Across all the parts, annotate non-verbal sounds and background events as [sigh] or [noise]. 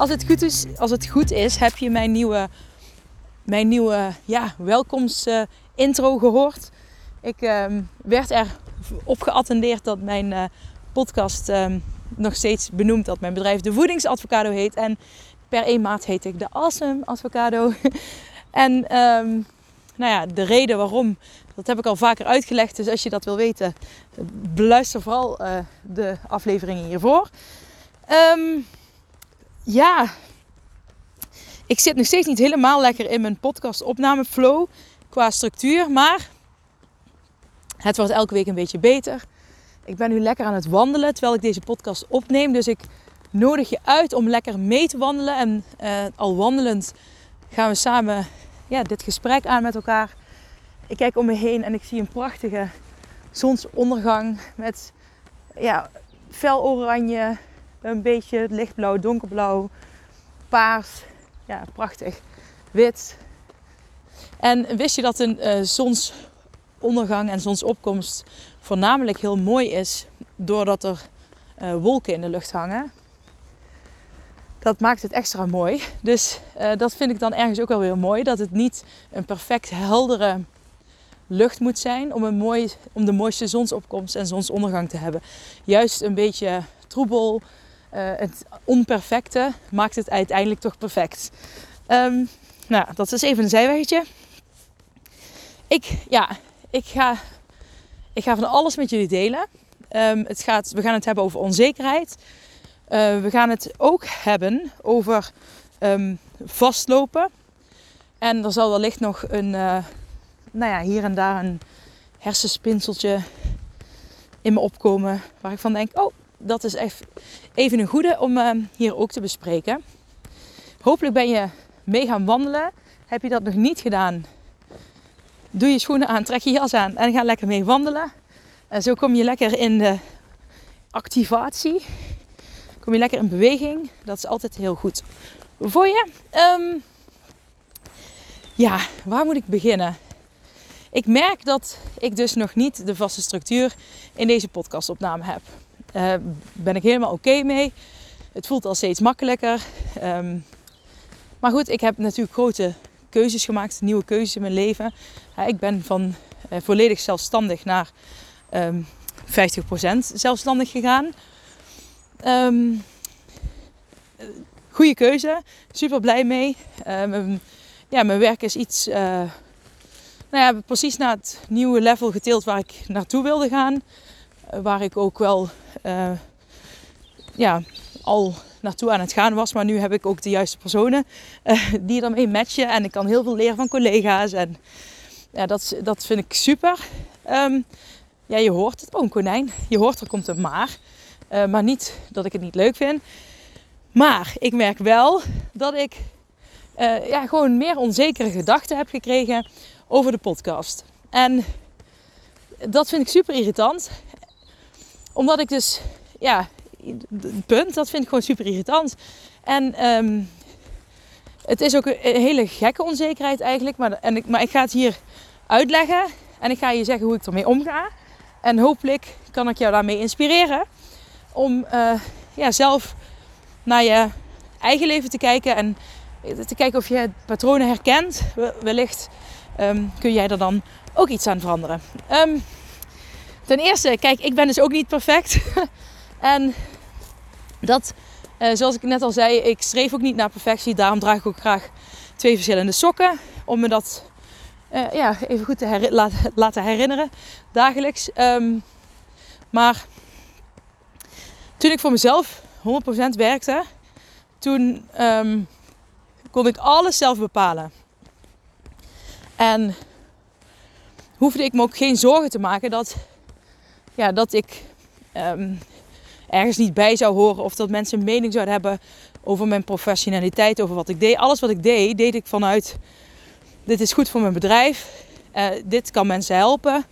Als het goed is, als het goed is heb je mijn nieuwe, mijn nieuwe ja, welkomst uh, intro gehoord. Ik um, werd er op geattendeerd dat mijn uh, podcast um, nog steeds benoemt dat mijn bedrijf de Voedingsadvocado heet. En per 1 maand heet ik de Awesome Advocado. [laughs] en um, nou ja, de reden waarom, dat heb ik al vaker uitgelegd. Dus als je dat wil weten, beluister vooral uh, de afleveringen hiervoor. Um, ja, ik zit nog steeds niet helemaal lekker in mijn podcast opname flow qua structuur. Maar het wordt elke week een beetje beter. Ik ben nu lekker aan het wandelen terwijl ik deze podcast opneem. Dus ik nodig je uit om lekker mee te wandelen. En uh, al wandelend gaan we samen ja, dit gesprek aan met elkaar. Ik kijk om me heen en ik zie een prachtige zonsondergang met ja, fel oranje, een beetje lichtblauw, donkerblauw, paars. Ja, prachtig. Wit. En wist je dat een uh, zonsondergang en zonsopkomst voornamelijk heel mooi is doordat er uh, wolken in de lucht hangen? Dat maakt het extra mooi. Dus uh, dat vind ik dan ergens ook wel weer mooi. Dat het niet een perfect heldere lucht moet zijn om, een mooi, om de mooiste zonsopkomst en zonsondergang te hebben. Juist een beetje troebel, het onperfecte maakt het uiteindelijk toch perfect. Um, nou, dat is even een zijweggetje. Ik, ja, ik ga, ik ga van alles met jullie delen. Um, het gaat, we gaan het hebben over onzekerheid. Uh, we gaan het ook hebben over um, vastlopen. En er zal wellicht nog een, uh, nou ja, hier en daar een hersenspinseltje in me opkomen. Waar ik van denk, oh, dat is echt even een goede om uh, hier ook te bespreken. Hopelijk ben je mee gaan wandelen. Heb je dat nog niet gedaan? Doe je schoenen aan, trek je jas aan en ga lekker mee wandelen. En zo kom je lekker in de activatie. Kom je lekker in beweging. Dat is altijd heel goed voor je. Um, ja, waar moet ik beginnen? Ik merk dat ik dus nog niet de vaste structuur in deze podcastopname heb. Daar uh, ben ik helemaal oké mee. Het voelt al steeds makkelijker. Um, maar goed, ik heb natuurlijk grote keuzes gemaakt, nieuwe keuzes in mijn leven. Ik ben van uh, volledig zelfstandig naar um, 50% zelfstandig gegaan. Um, goede keuze, super blij mee. Mijn, ja, mijn werk is iets, uh, nou ja, precies naar het nieuwe level geteeld waar ik naartoe wilde gaan. Waar ik ook wel uh, ja, al naartoe aan het gaan was. Maar nu heb ik ook de juiste personen uh, die ermee matchen. En ik kan heel veel leren van collega's. En ja, dat, dat vind ik super. Um, ja, je hoort het. Oh, een konijn. Je hoort er komt een maar. Uh, maar niet dat ik het niet leuk vind. Maar ik merk wel dat ik ja, gewoon meer onzekere gedachten heb gekregen over de podcast. En dat vind ik super irritant. Omdat ik dus, ja, punt, dat vind ik gewoon super irritant. En um, het is ook een hele gekke onzekerheid eigenlijk. Maar, en ik, maar ik ga het hier uitleggen. En ik ga je zeggen hoe ik ermee omga. En hopelijk kan ik jou daarmee inspireren. Om uh, ja, zelf naar je eigen leven te kijken. En te kijken of je patronen herkent. Wellicht um, kun jij er dan ook iets aan veranderen. Um, ten eerste, kijk, ik ben dus ook niet perfect. [laughs] en dat, uh, zoals ik net al zei, ik streef ook niet naar perfectie. Daarom draag ik ook graag twee verschillende sokken. Om me dat uh, ja, even goed te laten herinneren dagelijks. Um, maar toen ik voor mezelf 100% werkte, toen um, kon ik alles zelf bepalen. En hoefde ik me ook geen zorgen te maken dat, ja, dat ik um, ergens niet bij zou horen. Of dat mensen een mening zouden hebben over mijn professionaliteit, over wat ik deed. Alles wat ik deed, deed ik vanuit dit is goed voor mijn bedrijf. Uh, dit kan mensen helpen.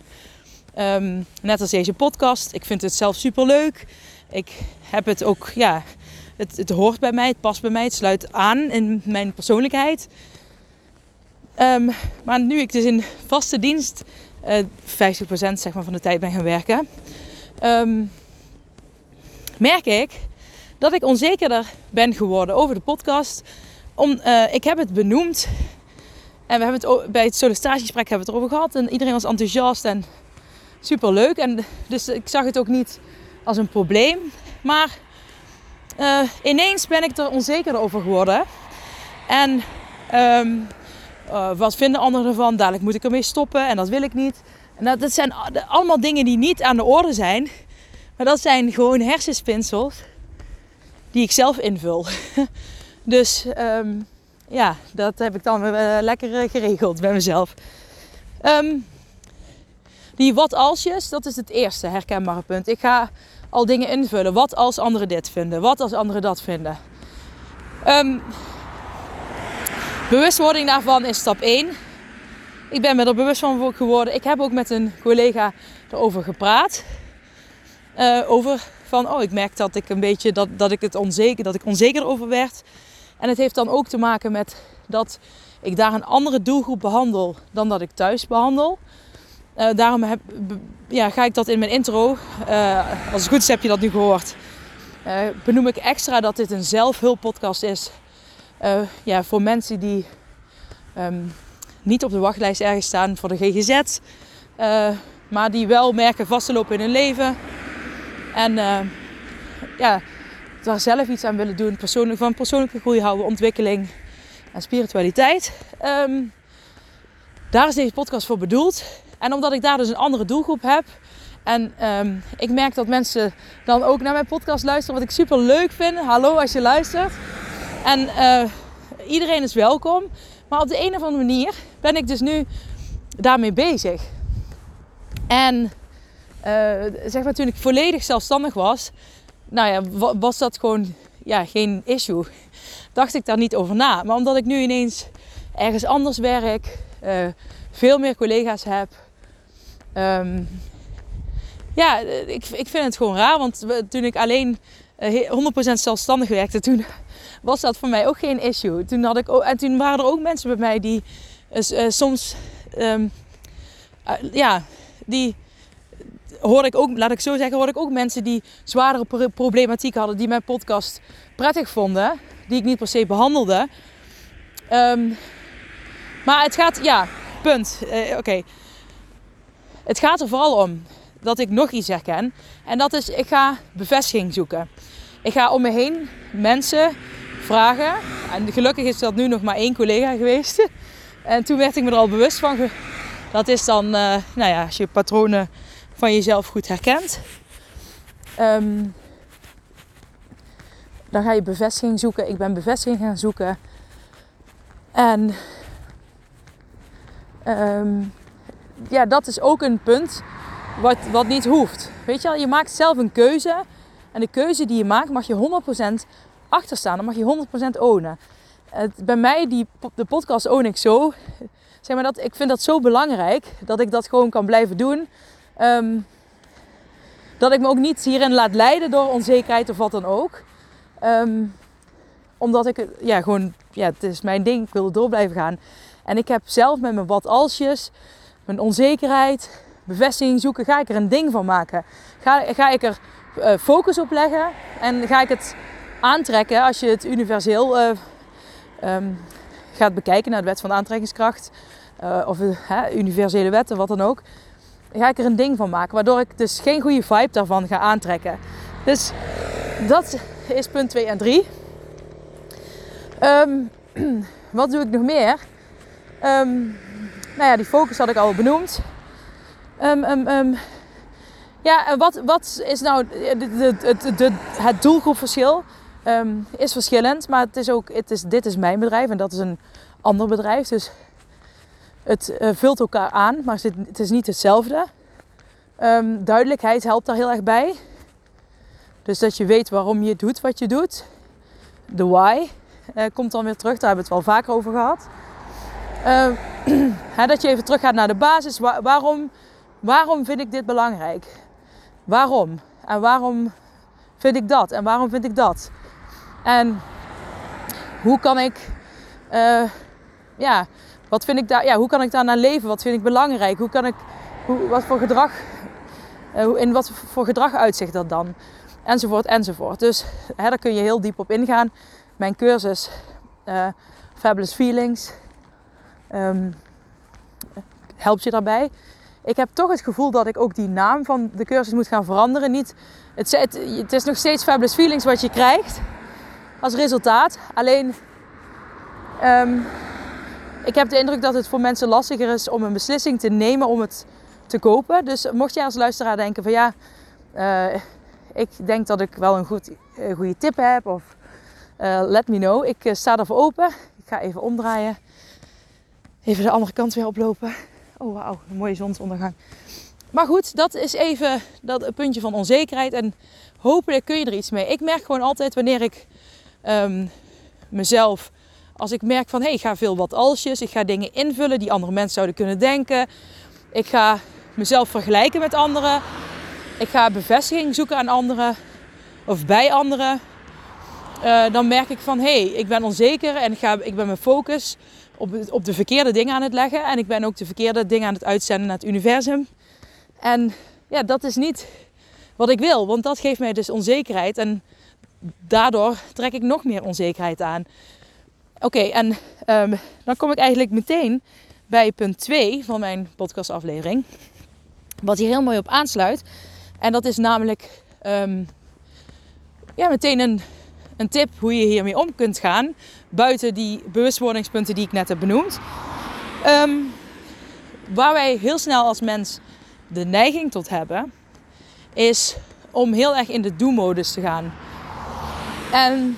Um, net als deze podcast. Ik vind het zelf super leuk. Ik heb het ook, ja, het, het, hoort bij mij, het past bij mij, het sluit aan in mijn persoonlijkheid. Um, maar nu ik dus in vaste dienst 50% zeg maar, van de tijd ben gaan werken, um, merk ik dat ik onzekerder ben geworden over de podcast. Om, uh, ik heb het benoemd en we hebben het bij het sollicitatiegesprek hebben we het erover gehad. En iedereen was enthousiast en super leuk. En dus ik zag het ook niet als een probleem. Maar uh, ineens ben ik er onzeker over geworden. En um, uh, wat vinden anderen ervan? Dadelijk moet ik ermee stoppen en dat wil ik niet. En dat, zijn allemaal dingen die niet aan de orde zijn. Maar dat zijn gewoon hersenspinsels die ik zelf invul. [laughs] dus um, ja, dat heb ik dan uh, lekker geregeld bij mezelf. Um, die wat alsjes, dat is het eerste herkenbare punt. Ik ga al dingen invullen. Wat als anderen dit vinden? Wat als anderen dat vinden? Um, bewustwording daarvan is stap 1. Ik ben me er bewust van geworden. Ik heb ook met een collega erover gepraat. Uh, over van, oh, ik merk dat ik een beetje dat, dat ik het onzeker, dat ik onzeker over werd. En het heeft dan ook te maken met dat ik daar een andere doelgroep behandel dan dat ik thuis behandel. Uh, daarom heb, ja, ga ik dat in mijn intro, uh, als het goed is heb je dat nu gehoord, benoem ik extra dat dit een zelfhulppodcast is. Ja, voor mensen die um, niet op de wachtlijst ergens staan voor de GGZ, maar die wel merken vast te lopen in hun leven. En ja, daar zelf iets aan willen doen, persoonlijk, van persoonlijke groei houden, ontwikkeling en spiritualiteit. Um, daar is deze podcast voor bedoeld. En omdat ik daar dus een andere doelgroep heb. En um, ik merk dat mensen dan ook naar mijn podcast luisteren. Wat ik super leuk vind. Hallo als je luistert. En uh, iedereen is welkom. Maar op de een of andere manier ben ik dus nu daarmee bezig. En uh, zeg maar toen ik volledig zelfstandig was. Nou ja, was dat gewoon ja, geen issue. Dacht ik daar niet over na. Maar omdat ik nu ineens ergens anders werk. Uh, veel meer collega's heb. Um, ja, ik, ik vind het gewoon raar. Want toen ik alleen eh, 100% zelfstandig werkte, toen [laughs] was dat voor mij ook geen issue. Toen had ik ook, en toen waren er ook mensen bij mij die uh, soms, um, ja, die hoorde ik ook, laat ik zo zeggen, hoorde ik ook mensen die zwaardere problematiek hadden, die mijn podcast prettig vonden, die ik niet per se behandelde. Um, maar het gaat, ja, punt. Oké. Het gaat er vooral om dat ik nog iets herken. En dat is, ik ga bevestiging zoeken. Ik ga om me heen mensen vragen. En gelukkig is dat nu nog maar één collega geweest. [laughs] En toen werd ik me er al bewust van. Dat is dan, uh, nou ja, als je patronen van jezelf goed herkent. Um, dan ga je bevestiging zoeken. Ik ben bevestiging gaan zoeken. En um, ja, dat is ook een punt wat, wat niet hoeft. Weet je wel, je maakt zelf een keuze. En de keuze die je maakt mag je 100% achter staan. Dan mag je 100% ownen. Bij mij, die, de podcast own ik zo. Zeg maar dat, ik vind dat zo belangrijk dat ik dat gewoon kan blijven doen. Um, dat ik me ook niet hierin laat leiden door onzekerheid of wat dan ook. Um, omdat ik, ja, gewoon, ja, het is mijn ding. Ik wil door blijven gaan. En ik heb zelf met mijn wat alsjes, mijn onzekerheid, bevestiging zoeken, ga ik er een ding van maken. Ga, ga ik er focus op leggen en ga ik het aantrekken als je het universeel uh, um, gaat bekijken naar de wet van de aantrekkingskracht. Uh, of uh, universele wetten, wat dan ook ga ik er een ding van maken. Waardoor ik dus geen goede vibe daarvan ga aantrekken. Dus dat is punt 2 en 3. Um, [clears throat] wat doe ik nog meer? Um, nou ja, die focus had ik al benoemd. Ja, en wat, wat is nou het, het, het, het doelgroepverschil? is verschillend, maar het is ook, het is, dit is mijn bedrijf en dat is een ander bedrijf. Dus het uh, vult elkaar aan, maar het is niet hetzelfde. Um, duidelijkheid helpt daar heel erg bij. Dus dat je weet waarom je doet wat je doet. De why uh, komt dan weer terug. Daar hebben we het wel vaker over gehad. [clears throat] Uh, dat je even terug gaat naar de basis. waarom, waarom vind ik dit belangrijk? Waarom? En waarom vind ik dat? En waarom vind ik dat? En hoe kan ik, uh, ja, wat vind ik daar, ja, hoe kan ik daar naar leven? Wat vind ik belangrijk? Hoe kan ik, hoe, wat voor gedrag, uh, in wat voor gedrag uitzicht dat dan? Enzovoort, enzovoort. Dus daar kun je heel diep op ingaan. Mijn cursus uh, Fabulous Feelings um, helpt je daarbij. Ik heb toch het gevoel dat ik ook die naam van de cursus moet gaan veranderen. Niet, het, het, is nog steeds Fabulous Feelings wat je krijgt als resultaat. Alleen, um, ik heb de indruk dat het voor mensen lastiger is om een beslissing te nemen om het te kopen. Dus mocht jij als luisteraar denken van ja, uh, ik denk dat ik wel een, goed, goede tip heb of uh, let me know. Ik uh, sta ervoor open. Ik ga even omdraaien. Even de andere kant weer oplopen. Oh wauw, een mooie zonsondergang. Maar goed, dat is even dat puntje van onzekerheid. En hopelijk kun je er iets mee. Ik merk gewoon altijd wanneer ik um, mezelf, als ik merk van hé, hey, ik ga veel wat alsjes, ik ga dingen invullen die andere mensen zouden kunnen denken. Ik ga mezelf vergelijken met anderen. Ik ga bevestiging zoeken aan anderen of bij anderen. Uh, dan merk ik van hé, hey, ik ben onzeker en ik, ga, ik ben mijn focus op, op de verkeerde dingen aan het leggen. En ik ben ook de verkeerde dingen aan het uitzenden naar het universum. En ja, dat is niet wat ik wil, want dat geeft mij dus onzekerheid. En daardoor trek ik nog meer onzekerheid aan. Oké, en um, dan kom ik eigenlijk meteen bij punt 2 van mijn podcastaflevering. Wat hier heel mooi op aansluit. En dat is namelijk um, ja, meteen een, een tip hoe je hiermee om kunt gaan. Buiten die bewustwordingspunten die ik net heb benoemd. Um, waar wij heel snel als mens de neiging tot hebben, is om heel erg in de do-modus te gaan. En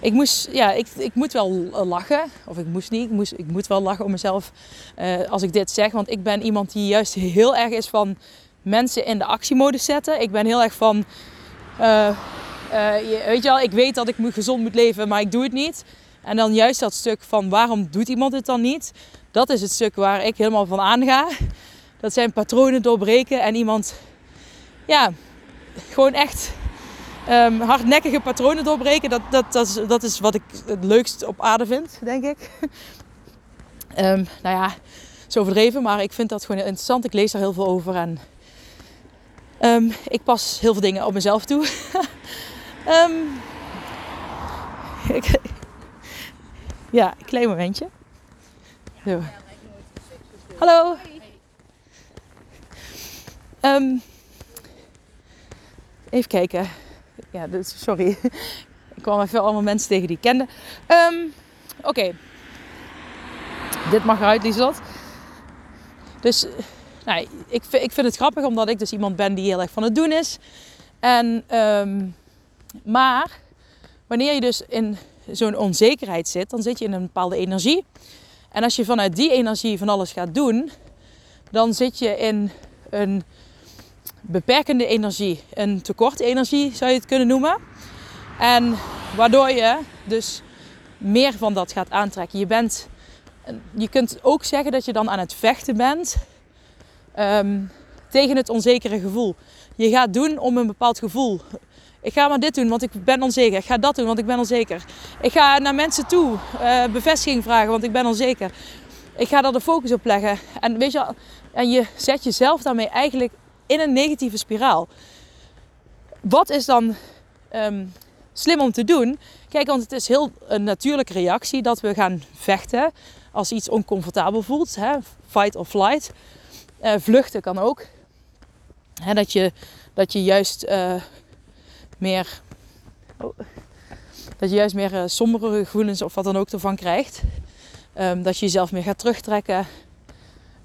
ik moest, ja, ik, ik moet wel lachen. Of ik moest niet, ik, moest, ik moet wel lachen om mezelf uh, als ik dit zeg. Want ik ben iemand die juist heel erg is van mensen in de actiemodus zetten. Ik ben heel erg van, uh, uh, weet je wel, ik weet dat ik gezond moet leven, maar ik doe het niet. En dan juist dat stuk van waarom doet iemand het dan niet? Dat is het stuk waar ik helemaal van aanga. Dat zijn patronen doorbreken en iemand, ja, gewoon echt um, hardnekkige patronen doorbreken. Dat, dat, dat, is, dat is wat ik het leukst op aarde vind, denk ik. um, [laughs] nou ja, zo overdreven, maar ik vind dat gewoon interessant. Ik lees daar heel veel over en um, ik pas heel veel dingen op mezelf toe. [laughs] ik, ja, een klein momentje. Zo. Hallo. even kijken ja, dus, sorry. ik kwam even allemaal mensen tegen die ik kende. Um, Oké. Dit mag eruit, Lieslot. Dus nou, ik, ik vind het grappig omdat ik dus iemand ben die heel erg van het doen is. En, um, maar wanneer je dus in zo'n onzekerheid zit, dan zit je in een bepaalde energie. En als je vanuit die energie van alles gaat doen, dan zit je in een beperkende energie, een tekort energie zou je het kunnen noemen. En waardoor je dus meer van dat gaat aantrekken. Je, bent, je kunt ook zeggen dat je dan aan het vechten bent um, tegen het onzekere gevoel. Je gaat doen om een bepaald gevoel. Ik ga maar dit doen, want ik ben onzeker. Ik ga dat doen, want ik ben onzeker. Ik ga naar mensen toe uh, bevestiging vragen, want ik ben onzeker. Ik ga daar de focus op leggen. En, weet je, en je zet jezelf daarmee eigenlijk in een negatieve spiraal. Wat is dan um, slim om te doen? Kijk, want het is heel een natuurlijke reactie dat we gaan vechten als iets oncomfortabel voelt. Hè? Fight or flight. Uh, vluchten kan ook. Hè, dat, je, dat je juist uh, meer. Dat je juist meer uh, sombere gevoelens of wat dan ook ervan krijgt. Um, dat je jezelf meer gaat terugtrekken.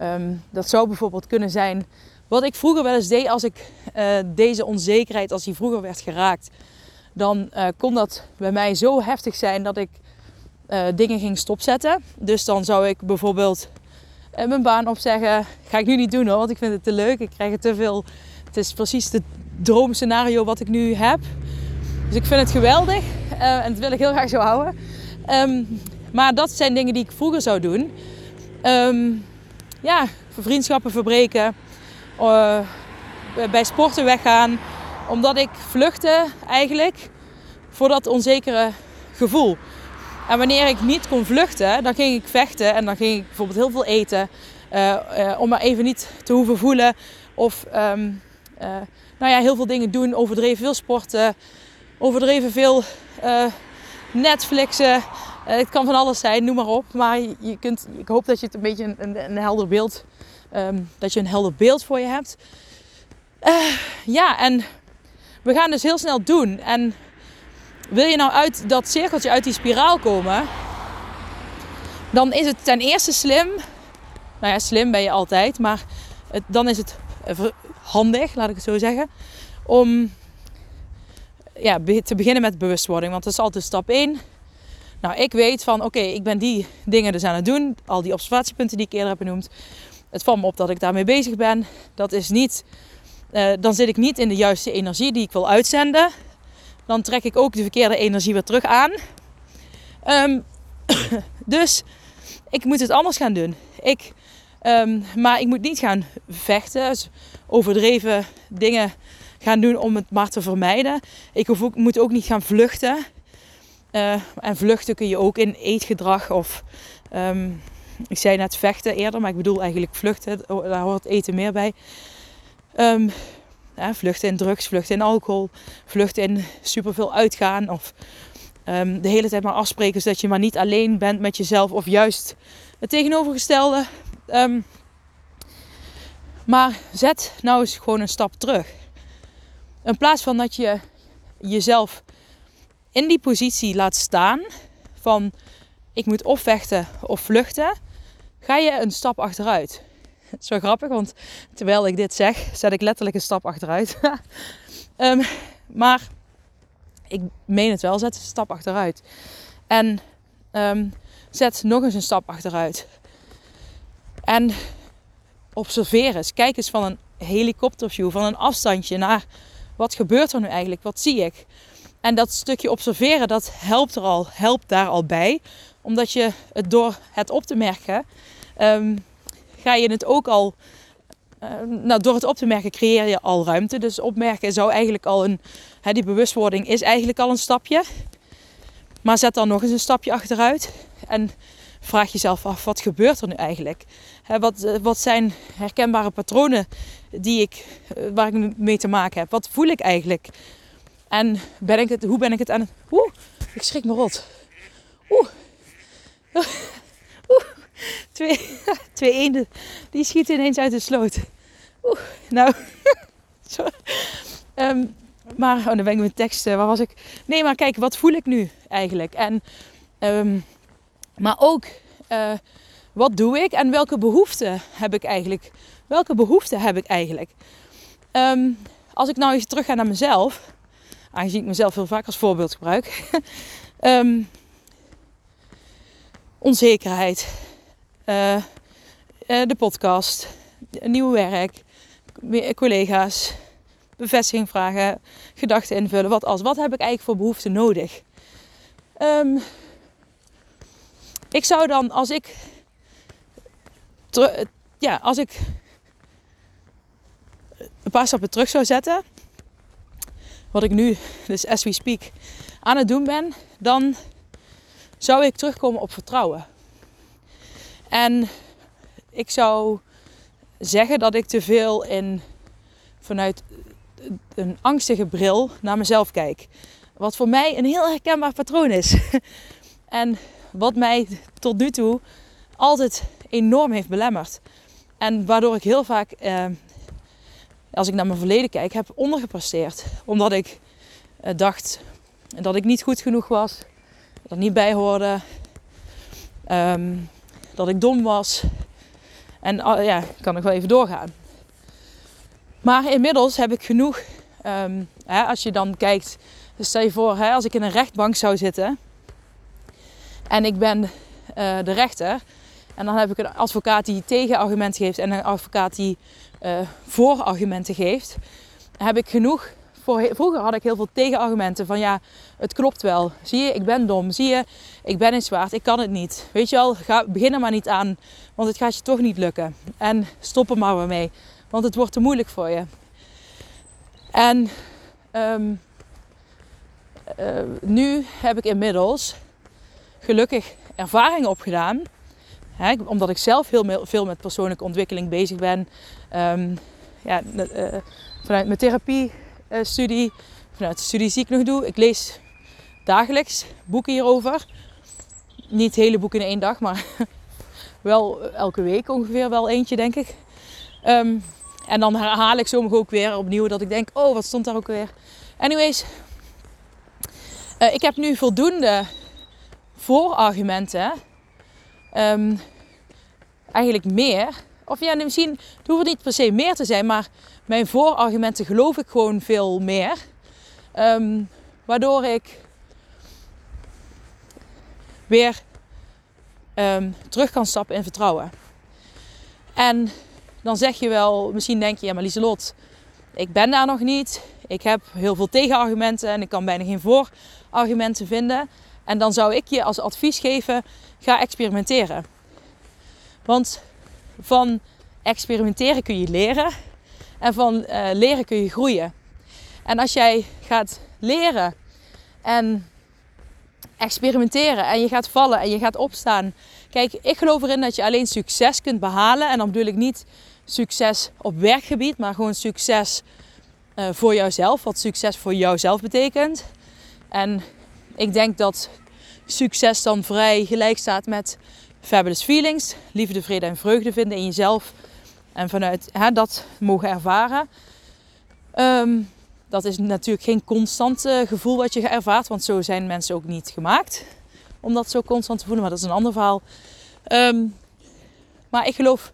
Um, dat zou bijvoorbeeld kunnen zijn wat ik vroeger wel eens deed als ik uh, deze onzekerheid, als die vroeger werd geraakt, dan uh, kon dat bij mij zo heftig zijn dat ik dingen ging stopzetten. Dus dan zou ik bijvoorbeeld mijn baan opzeggen. Ga ik nu niet doen hoor, want ik vind het te leuk. Ik krijg het te veel. Het is precies de, droomscenario wat ik nu heb. Dus ik vind het geweldig uh, en dat wil ik heel graag zo houden. Ehm, maar dat zijn dingen die ik vroeger zou doen. Um, ja, vriendschappen verbreken. Uh, bij sporten weggaan. Omdat ik vluchtte eigenlijk voor dat onzekere gevoel. En wanneer ik niet kon vluchten, dan ging ik vechten en dan ging ik bijvoorbeeld heel veel eten. Uh, om maar even niet te hoeven voelen. Of um, uh, nou ja, heel veel dingen doen. Overdreven veel sporten. Overdreven veel Netflixen. het kan van alles zijn, noem maar op. Maar je kunt, ik hoop dat je het een beetje een, een, helder beeld. Um, dat je een helder beeld voor je hebt. ja, en we gaan dus heel snel doen. En wil je nou uit dat cirkeltje, uit die spiraal komen, dan is het ten eerste slim. Nou ja, slim ben je altijd, maar dan is het handig, laat ik het zo zeggen, om ja, te beginnen met bewustwording. Want dat is altijd stap 1. Nou, ik weet van oké, ik ben die dingen dus aan het doen. Al die observatiepunten die ik eerder heb genoemd. Het valt me op dat ik daarmee bezig ben. Dat is niet, uh, dan zit ik niet in de juiste energie die ik wil uitzenden dan trek ik ook de verkeerde energie weer terug aan. Um, [coughs] dus ik moet het anders gaan doen. Ik, um, maar ik moet niet gaan vechten, dus overdreven dingen gaan doen om het maar te vermijden. Ik hoef ook, moet ook niet gaan vluchten. Uh, en vluchten kun je ook in eetgedrag of um, ik zei net vechten eerder, maar ik bedoel eigenlijk vluchten. Daar hoort eten meer bij. Um, vluchten in drugs, vluchten in alcohol, vluchten in superveel uitgaan. Of um, de hele tijd maar afspreken zodat je maar niet alleen bent met jezelf. Of juist het tegenovergestelde. Maar zet nou eens gewoon een stap terug. In plaats van dat je jezelf in die positie laat staan van ik moet of vechten of vluchten, ga je een stap achteruit. [laughs] Zo grappig, want terwijl ik dit zeg, zet ik letterlijk een stap achteruit. um, [laughs] maar ik meen het wel, zet een stap achteruit. En um, zet nog eens een stap achteruit. En observeer eens. Kijk eens van een helikopterview, van een afstandje naar wat gebeurt er nu eigenlijk? Wat zie ik? En dat stukje observeren, dat helpt er al, helpt daar al bij. Omdat je het door het op te merken, um, ga je het ook al. Uh, nou, door het op te merken creëer je al ruimte. Dus opmerken zou eigenlijk al een. Hè, die bewustwording is eigenlijk al een stapje. Maar zet dan nog eens een stapje achteruit. En vraag jezelf af: wat gebeurt er nu eigenlijk? Hè, wat, eh, wat zijn herkenbare patronen die ik, uh, waar ik mee te maken heb? Wat voel ik eigenlijk? En ben ik het, hoe ben ik het aan het. Oeh, ik schrik me rot. Oeh. [laughs] Oeh. Twee, [laughs] twee eenden die schieten ineens uit de sloot. Oeh, nou. [laughs] um, maar, oh, dan ben ik mijn tekst. waar was ik? Nee, maar kijk, wat voel ik nu eigenlijk? En, um, maar ook, uh, wat doe ik en welke behoeften heb ik eigenlijk? Welke behoeften heb ik eigenlijk? Um, als ik nou eens terug ga naar mezelf, aangezien ik mezelf heel vaak als voorbeeld gebruik. um, [laughs] onzekerheid, uh, de podcast, nieuw werk, collega's, bevestiging vragen, gedachten invullen. Wat als? Wat heb ik eigenlijk voor behoeften nodig? Um, ik zou dan, als ik, ja, als ik een paar stappen terug zou zetten, wat ik nu, dus as we speak, aan het doen ben, dan zou ik terugkomen op vertrouwen. En ik zou zeggen dat ik te veel in, vanuit een angstige bril naar mezelf kijk. Wat voor mij een heel herkenbaar patroon is. [laughs] en wat mij tot nu toe altijd enorm heeft belemmerd. En waardoor ik heel vaak, eh, als ik naar mijn verleden kijk, heb ondergepresteerd. Omdat ik eh, dacht dat ik niet goed genoeg was, dat ik niet bij hoorde. Um, dat ik dom was. En uh, ja, kan ik wel even doorgaan. Maar inmiddels heb ik genoeg. Um, hè, als je dan kijkt, stel je voor, hè, als ik in een rechtbank zou zitten en ik ben uh, de rechter, en dan heb ik een advocaat die tegenargumenten geeft en een advocaat die uh, voorargumenten geeft. heb ik genoeg. Vroeger had ik heel veel tegenargumenten van ja, het klopt wel. Zie je, ik ben dom. Zie je, ik ben in zwaard. Ik kan het niet. Weet je wel, ga, begin er maar niet aan. Want het gaat je toch niet lukken. En stop er maar mee. Want het wordt te moeilijk voor je. En um, uh, nu heb ik inmiddels gelukkig ervaring opgedaan. Omdat ik zelf heel veel met persoonlijke ontwikkeling bezig ben. Um, ja, uh, vanuit mijn therapiestudie, vanuit de studie die ik nog doe. Ik lees dagelijks boeken hierover. Niet hele boeken in één dag, maar [laughs] wel elke week ongeveer wel eentje, denk ik. Um, en dan herhaal ik soms ook weer opnieuw dat ik denk, oh, wat stond daar ook weer. Anyways, ik heb nu voldoende voorargumenten. Um, eigenlijk meer. Of ja, misschien het hoeft het niet per se meer te zijn, maar mijn voorargumenten geloof ik gewoon veel meer. Um, waardoor ik weer um, terug kan stappen in vertrouwen. En dan zeg je wel, misschien denk je, ja maar Lieselot, ik ben daar nog niet. Ik heb heel veel tegenargumenten en ik kan bijna geen voorargumenten vinden. En dan zou ik je als advies geven, ga experimenteren. Want van experimenteren kun je leren en van uh, leren kun je groeien. En als jij gaat leren en experimenteren en je gaat vallen en je gaat opstaan. Kijk, ik geloof erin dat je alleen succes kunt behalen. En dan bedoel ik niet succes op werkgebied, maar gewoon succes uh, voor jouzelf. Wat succes voor jouzelf betekent. En ik denk dat succes dan vrij gelijk staat met fabulous feelings. Liefde, vrede en vreugde vinden in jezelf. En vanuit hè, dat mogen ervaren. Um, dat is natuurlijk geen constant uh, gevoel wat je ervaart. Want zo zijn mensen ook niet gemaakt. Om dat zo constant te voelen. Maar dat is een ander verhaal. Um, maar ik geloof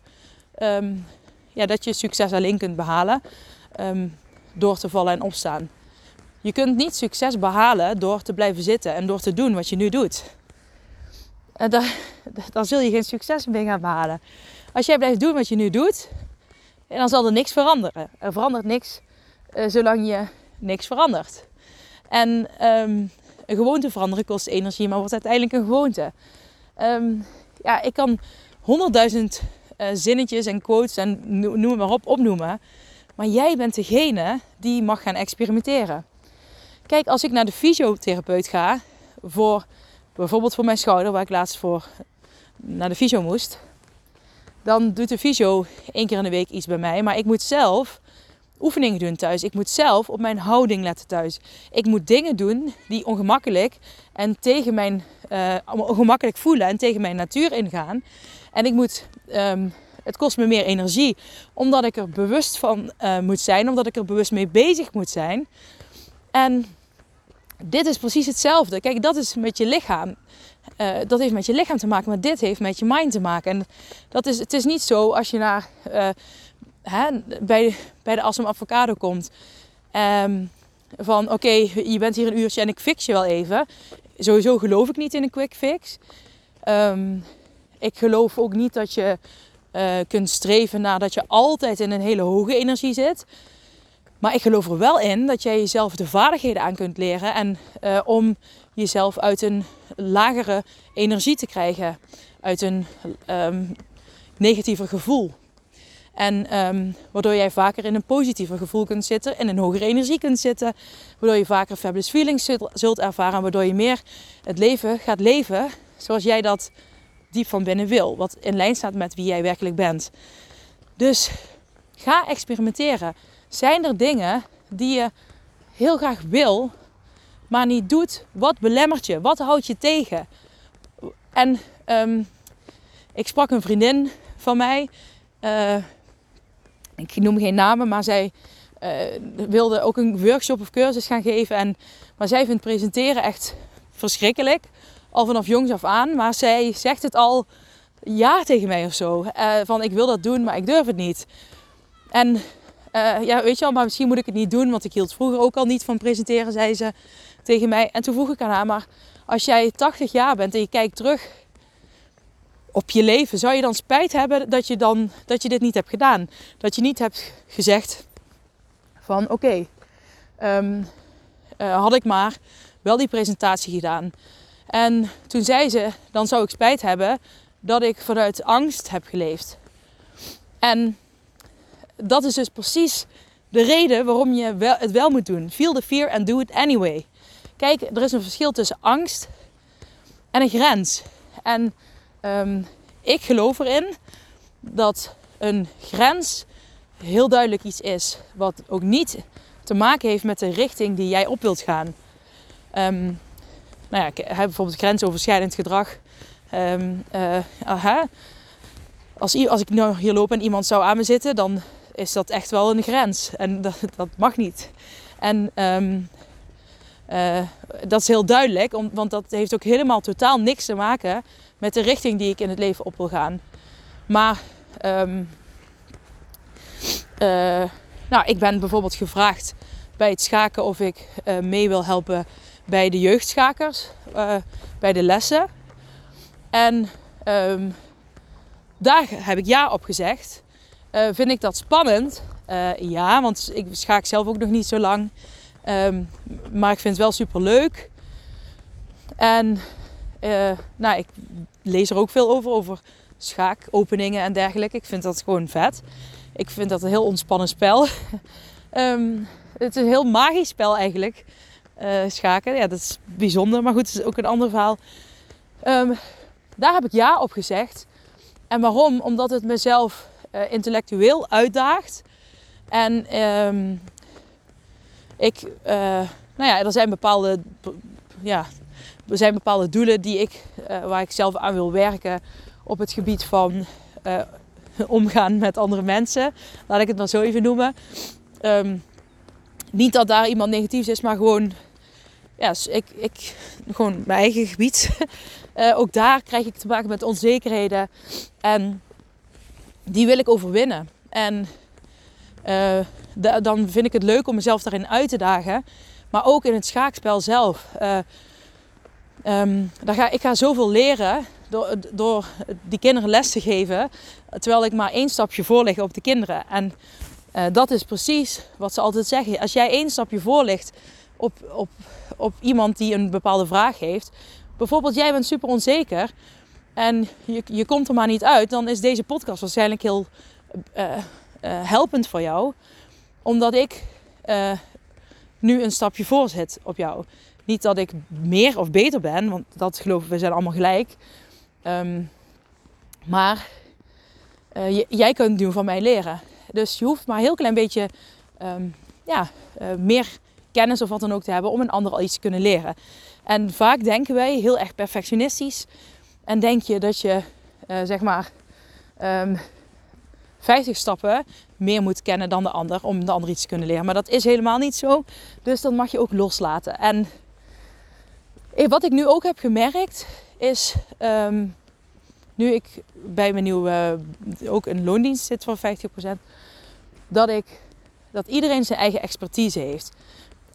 um, ja, dat je succes alleen kunt behalen. door te vallen en opstaan. Je kunt niet succes behalen door te blijven zitten en door te doen wat je nu doet. En daar, [laughs] dan zul je geen succes mee gaan behalen. Als jij blijft doen wat je nu doet, dan zal er niks veranderen. Er verandert niks uh, zolang je niks verandert. En um, een gewoonte veranderen kost energie, maar wordt uiteindelijk een gewoonte. Um, ja, ik kan honderdduizend uh, zinnetjes en quotes en noem maar op opnoemen. Maar jij bent degene die mag gaan experimenteren. Kijk, als ik naar de fysiotherapeut ga, voor bijvoorbeeld voor mijn schouder, waar ik laatst voor naar de fysio moest, dan doet de fysio één keer in de week iets bij mij. Maar ik moet zelf oefeningen doen thuis. Ik moet zelf op mijn houding letten thuis. Ik moet dingen doen die ongemakkelijk en tegen mijn uh, ongemakkelijk voelen en tegen mijn natuur ingaan. En ik moet, um, het kost me meer energie, omdat ik er bewust van uh, moet zijn, omdat ik er bewust mee bezig moet zijn. En dit is precies hetzelfde. Kijk, dat is met je lichaam. Uh, dat heeft met je lichaam te maken, maar dit heeft met je mind te maken. En dat is, het is niet zo als je naar, uh, hè, bij, bij de Assam Avocado komt. Um, van oké, je bent hier een uurtje en ik fix je wel even. Sowieso geloof ik niet in een quick fix. Um, ik geloof ook niet dat je uh, kunt streven naar dat je altijd in een hele hoge energie zit. Maar ik geloof er wel in dat jij jezelf de vaardigheden aan kunt leren en uh, om jezelf uit een lagere energie te krijgen, uit een um, negatiever gevoel. En um, waardoor jij vaker in een positiever gevoel kunt zitten, in een hogere energie kunt zitten, waardoor je vaker fabulous feelings zult, zult ervaren, waardoor je meer het leven gaat leven zoals jij dat diep van binnen wil, wat in lijn staat met wie jij werkelijk bent. Dus ga experimenteren. Zijn er dingen die je heel graag wil, maar niet doet? Wat belemmert je? Wat houdt je tegen? En um, ik sprak een vriendin van mij. Uh, ik noem geen namen, maar zij uh, wilde ook een workshop of cursus gaan geven. En, maar zij vindt presenteren echt verschrikkelijk. Al vanaf jongs af aan. Maar zij zegt het al jaar tegen mij of zo. Uh, van ik wil dat doen, maar ik durf het niet. En uh, ja, weet je wel, maar misschien moet ik het niet doen, want ik hield vroeger ook al niet van presenteren, zei ze tegen mij. En toen vroeg ik aan haar, maar als jij 80 jaar bent en je kijkt terug op je leven, zou je dan spijt hebben dat je, dan, dat je dit niet hebt gedaan? Dat je niet hebt gezegd Van oké, ehm, eh, had ik maar wel die presentatie gedaan. En toen zei ze, dan zou ik spijt hebben dat ik vanuit angst heb geleefd. En dat is dus precies de reden waarom je het wel moet doen. Feel the fear and do it anyway. Kijk, er is een verschil tussen angst en een grens. En ehm, ik geloof erin dat een grens heel duidelijk iets is. Wat ook niet te maken heeft met de richting die jij op wilt gaan. Um, nou ja, ik heb bijvoorbeeld grensoverschrijdend gedrag. Um, uh, als, als ik nu hier loop en iemand zou aan me zitten, dan is dat echt wel een grens. En [laughs] dat, dat mag niet. En um, uh, dat is heel duidelijk, om, want dat heeft ook helemaal totaal niks te maken met de richting die ik in het leven op wil gaan. Maar um, uh, nou, ik ben bijvoorbeeld gevraagd bij het schaken of ik uh, mee wil helpen bij de jeugdschakers, bij de lessen. En um, daar heb ik ja op gezegd. Uh, vind ik dat spannend? Uh, ja, want ik schaak zelf ook nog niet zo lang. Um, maar ik vind het wel super leuk. En uh, nou, ik lees er ook veel over, over schaakopeningen en dergelijke. Ik vind dat gewoon vet. Ik vind dat een heel ontspannen spel. um, [laughs] het is een heel magisch spel eigenlijk. schaken, ja, dat is bijzonder. Maar goed, het is ook een ander verhaal. Um, daar heb ik ja op gezegd. En waarom? Omdat het mezelf uh, intellectueel uitdaagt. En um, ik, uh, nou ja, er zijn bepaalde, ja, er zijn bepaalde doelen die ik, uh, waar ik zelf aan wil werken op het gebied van omgaan met andere mensen. Laat ik het maar zo even noemen. Um, niet dat daar iemand negatief is, maar gewoon, ja, ik, ik, gewoon mijn eigen gebied. [laughs] Ook daar krijg ik te maken met onzekerheden. En die wil ik overwinnen. En de, dan vind ik het leuk om mezelf daarin uit te dagen. Maar ook in het schaakspel zelf. Uh, um, daar ga, ik ga zoveel leren door, door die kinderen les te geven. Terwijl ik maar één stapje voor lig op de kinderen. En uh, dat is precies wat ze altijd zeggen. Als jij één stapje voor ligt op, op, op iemand die een bepaalde vraag heeft. Bijvoorbeeld, jij bent super onzeker en je, je komt er maar niet uit, dan is deze podcast waarschijnlijk heel uh, uh, helpend voor jou. Omdat ik uh, nu een stapje voor zit op jou. Niet dat ik meer of beter ben, want dat geloven we zijn allemaal gelijk. Um, maar jij kunt nu van mij leren. Dus je hoeft maar een heel klein beetje um, ja, meer kennis of wat dan ook te hebben om een ander al iets te kunnen leren. En vaak denken wij heel erg perfectionistisch en denk je dat je uh, zeg maar um, ehm, 50 stappen meer moet kennen dan de ander om de ander iets te kunnen leren. Maar dat is helemaal niet zo. Dus dat mag je ook loslaten. En wat ik nu ook heb gemerkt is um, nu ik bij mijn nieuwe ook een loondienst zit voor 50%, dat ik dat iedereen zijn eigen expertise heeft.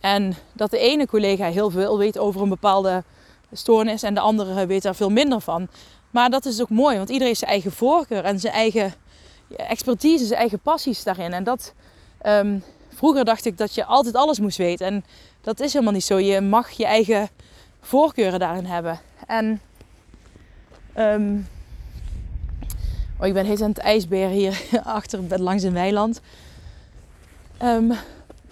En dat de ene collega heel veel weet over een bepaalde stoornis en de andere weet daar veel minder van. Maar dat is ook mooi, want iedereen heeft zijn eigen voorkeur en zijn eigen expertise, zijn eigen passies daarin. En dat, um, vroeger dacht ik dat je altijd alles moest weten. En dat is helemaal niet zo. Je mag je eigen voorkeuren daarin hebben. En um, oh, ik ben heet aan het ijsbeer hier [laughs] achter langs een weiland. Um,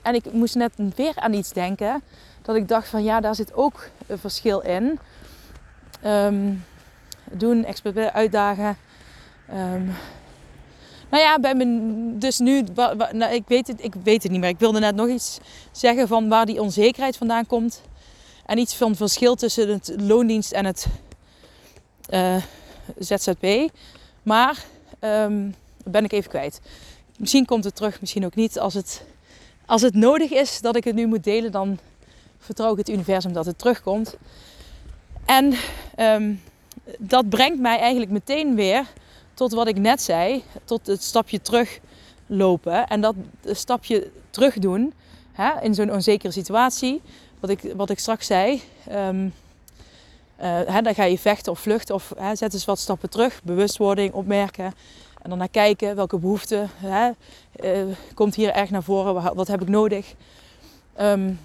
en ik moest net weer aan iets denken. Dat ik dacht van ja, daar zit ook een verschil in. Um, doen, expert uitdagen. Um, nou ja, bij mijn, dus nu, nou, ik, weet het, ik weet het niet meer. Ik wilde net nog iets zeggen van waar die onzekerheid vandaan komt. En iets van verschil tussen het loondienst en het eh, ZZP. Maar um, ben ik even kwijt. Misschien komt het terug, misschien ook niet. Als het als het nodig is dat ik het nu moet delen, dan vertrouw ik het universum dat het terugkomt. En um, dat brengt mij eigenlijk meteen weer tot wat ik net zei, tot het stapje teruglopen. En dat stapje terug doen hè, in zo'n onzekere situatie. Wat ik, wat ik straks zei. Um, hè, dan ga je vechten of vluchten of hè, zet eens wat stappen terug. Bewustwording, opmerken. En dan naar kijken welke behoefte hè, uh, komt hier erg naar voren. Wat heb ik nodig? Um,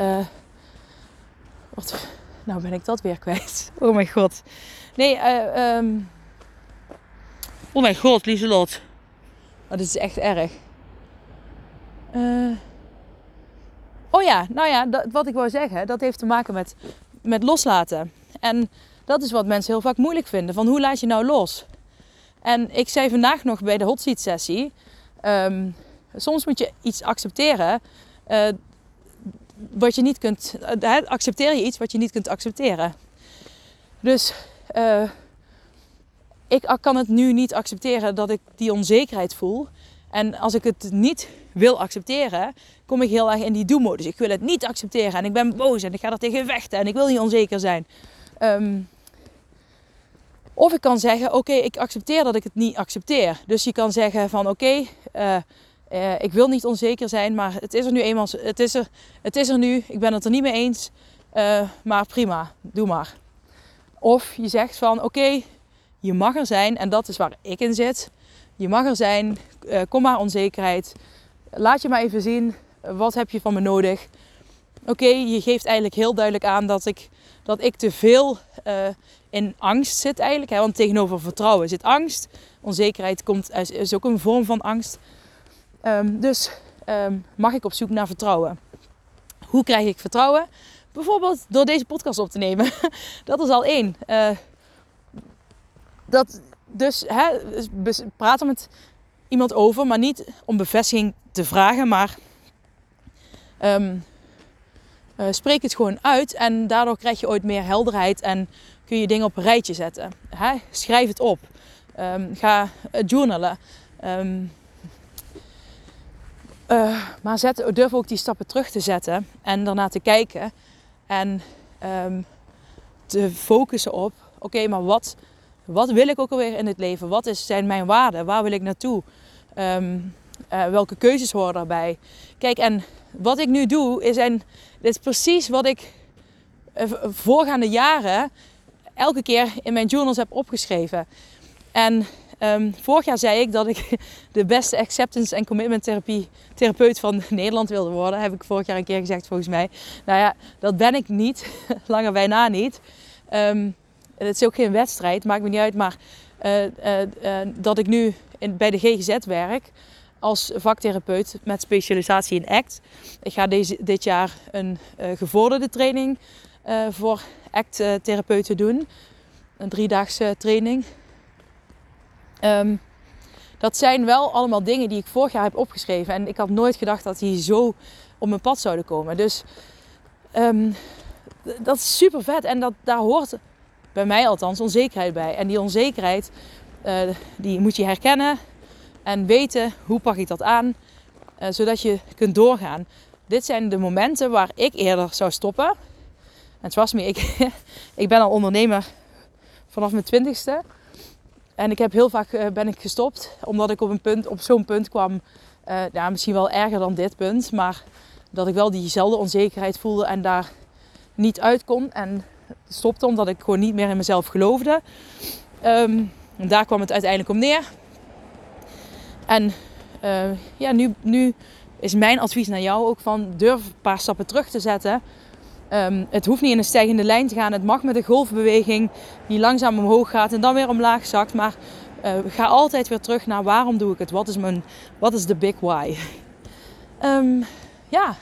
uh, wat, nou ben ik dat weer kwijt. [laughs] Oh mijn god. Nee, uh, um, oh mijn god, Lieselot. Oh, dit is echt erg. Uh, oh ja, nou ja, dat, wat ik wou zeggen, dat heeft te maken met, met loslaten. En dat is wat mensen heel vaak moeilijk vinden. Van hoe laat je nou los? En ik zei vandaag nog bij de hot seat sessie. Um, soms moet je iets accepteren. Uh, wat je niet kunt. Uh, accepteer je iets wat je niet kunt accepteren. Dus uh, ik kan het nu niet accepteren dat ik die onzekerheid voel. En als ik het niet wil accepteren, kom ik heel erg in die do-modus. Ik wil het niet accepteren en ik ben boos en ik ga er tegen vechten en ik wil niet onzeker zijn. Um, of ik kan zeggen, oké, ik accepteer dat ik het niet accepteer. Dus je kan zeggen van, oké, okay, uh, uh, ik wil niet onzeker zijn, maar het is er nu eenmaal, het is er, het is er nu, ik ben het er niet mee eens, uh, maar prima, doe maar. Of je zegt van, oké, je mag er zijn en dat is waar ik in zit. Je mag er zijn, uh, kom maar onzekerheid. Laat je maar even zien, wat heb je van me nodig? Oké, je geeft eigenlijk heel duidelijk aan dat ik, dat ik te veel in angst zit eigenlijk. Hè? Want tegenover vertrouwen zit angst. Onzekerheid komt, is ook een vorm van angst. Um, dus um, mag ik op zoek naar vertrouwen. Hoe krijg ik vertrouwen? Bijvoorbeeld door deze podcast op te nemen. [laughs] dat is al één. Uh, dat, dus hè, praat er met iemand over, maar niet om bevestiging te vragen, maar um, uh, spreek het gewoon uit. En daardoor krijg je ooit meer helderheid en kun je dingen op een rijtje zetten. Hè? Schrijf het op. Ga uh, journalen. Uh, maar zet, durf ook die stappen terug te zetten en daarna te kijken. En um, te focussen op, oké, maar wat, wat wil ik ook alweer in het leven? Wat is, zijn mijn waarden? Waar wil ik naartoe? Um, uh, welke keuzes horen daarbij? Kijk, en wat ik nu doe, is, en dit is precies wat ik uh, voorgaande jaren elke keer in mijn journals heb opgeschreven. En um, vorig jaar zei ik dat ik [laughs] de beste acceptance en commitment therapie therapeut van [laughs] Nederland wilde worden. Heb ik vorig jaar een keer gezegd volgens mij. Nou ja, dat ben ik niet. [laughs] Langer bijna niet. Um, het is ook geen wedstrijd, maakt me niet uit. Maar uh, uh, uh, dat ik nu bij de GGZ werk als vaktherapeut met specialisatie in ACT. Ik ga deze, dit jaar een gevorderde training voor ACT-therapeuten doen. Een driedaagse training. Um, dat zijn wel allemaal dingen die ik vorig jaar heb opgeschreven. En ik had nooit gedacht dat die zo op mijn pad zouden komen. Dus um, dat is super vet. En dat, daar hoort bij mij althans onzekerheid bij. En die onzekerheid uh, die moet je herkennen en weten hoe pak ik dat aan. Uh, zodat je kunt doorgaan. Dit zijn de momenten waar ik eerder zou stoppen. En het was me, ik, [laughs] ik ben al ondernemer vanaf mijn twintigste. En ik heb heel vaak uh, ben ik gestopt, omdat ik op, een punt, op zo'n punt kwam, uh, ja, misschien wel erger dan dit punt, maar dat ik wel diezelfde onzekerheid voelde en daar niet uit kon. En stopte omdat ik gewoon niet meer in mezelf geloofde. En daar kwam het uiteindelijk om neer. En uh, ja, nu, nu is mijn advies naar jou ook van durf een paar stappen terug te zetten. Um, het hoeft niet in een stijgende lijn te gaan. Het mag met een golfbeweging die langzaam omhoog gaat en dan weer omlaag zakt. Maar uh, ga altijd weer terug naar waarom doe ik het? Wat is, mijn, wat is de big why? Um, [laughs] ja,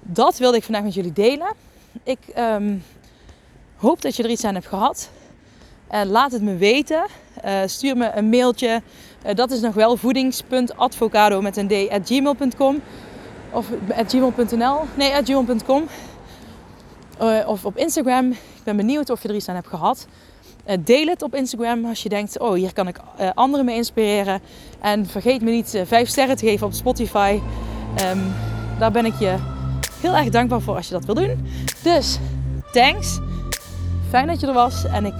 dat wilde ik vandaag met jullie delen. Ik um, hoop dat je er iets aan hebt gehad. Uh, laat het me weten. Uh, stuur me een mailtje. dat is nog wel voedings.advocado met een d at gmail.com of at gmail.nl. Nee, at gmail.com. Uh, of op Instagram. Ik ben benieuwd of je er iets aan hebt gehad. Uh, deel het op Instagram als je denkt, oh hier kan ik uh, anderen mee inspireren. En vergeet me niet 5 sterren te geven op Spotify. Um, daar ben ik je heel erg dankbaar voor als je dat wil doen. Dus, thanks. Fijn dat je er was en ik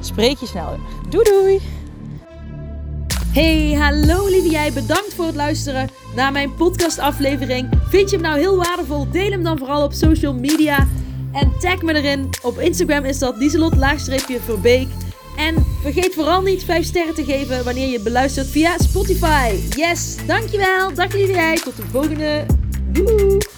spreek je snel. Doei doei! Hey, hallo lieve jij. Bedankt voor het luisteren naar mijn podcastaflevering. Vind je hem nou heel waardevol? Deel hem dan vooral op social media. En tag me erin. Op Instagram is dat Lieselot Verbeek. En vergeet vooral niet 5 sterren te geven wanneer je beluistert via Spotify. Yes, dankjewel. Dag lieve jij. Tot de volgende. Doei.